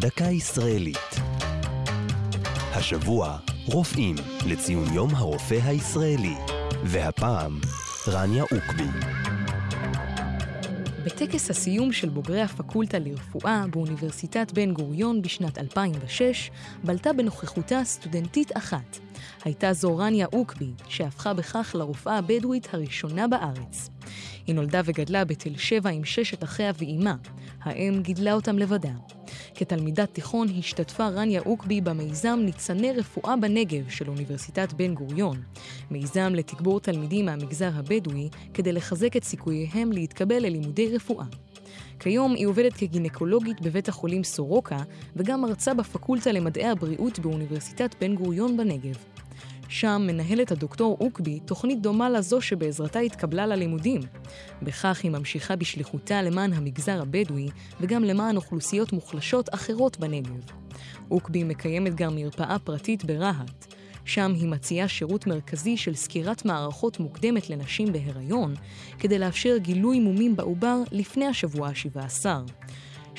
דקה ישראלית. השבוע, רופאים לציון יום הרופא הישראלי. והפעם, רניה אוקבי. בטקס הסיום של בוגרי הפקולטה לרפואה באוניברסיטת בן גוריון בשנת 2006, בלטה בנוכחותה סטודנטית אחת. הייתה זו רניה אוקבי, שהפכה בכך לרופאה הבדואית הראשונה בארץ. היא נולדה וגדלה בתל שבע עם ששת אחיה ואימה. האם גידלה אותם לבדה. כתלמידת תיכון השתתפה רניה אוקבי במיזם ניצני רפואה בנגב של אוניברסיטת בן גוריון, מיזם לתגבור תלמידים מהמגזר הבדואי כדי לחזק את סיכוייהם להתקבל ללימודי רפואה. כיום היא עובדת כגינקולוגית בבית החולים סורוקה וגם מרצה בפקולטה למדעי הבריאות באוניברסיטת בן גוריון בנגב. שם מנהלת הדוקטור אוקבי תוכנית דומה לזו שבעזרתה התקבלה ללימודים. בכך היא ממשיכה בשליחותה למען המגזר הבדואי וגם למען אוכלוסיות מוחלשות אחרות בנגב. אוקבי מקיימת גם מרפאה פרטית ברהט. שם היא מציעה שירות מרכזי של סקירת מערכות מוקדמת לנשים בהיריון, כדי לאפשר גילוי מומים בעובר לפני השבוע ה-17.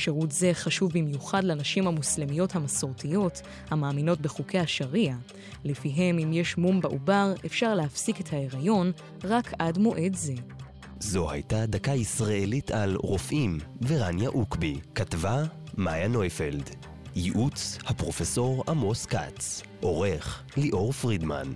שירות זה חשוב במיוחד לנשים המוסלמיות המסורתיות, המאמינות בחוקי השריעה, לפיהם אם יש מום בעובר, אפשר להפסיק את ההיריון רק עד מועד זה. זו הייתה דקה ישראלית על רופאים ורניה אוקבי. כתבה מאיה נויפלד. ייעוץ הפרופסור עמוס כץ. עורך ליאור פרידמן.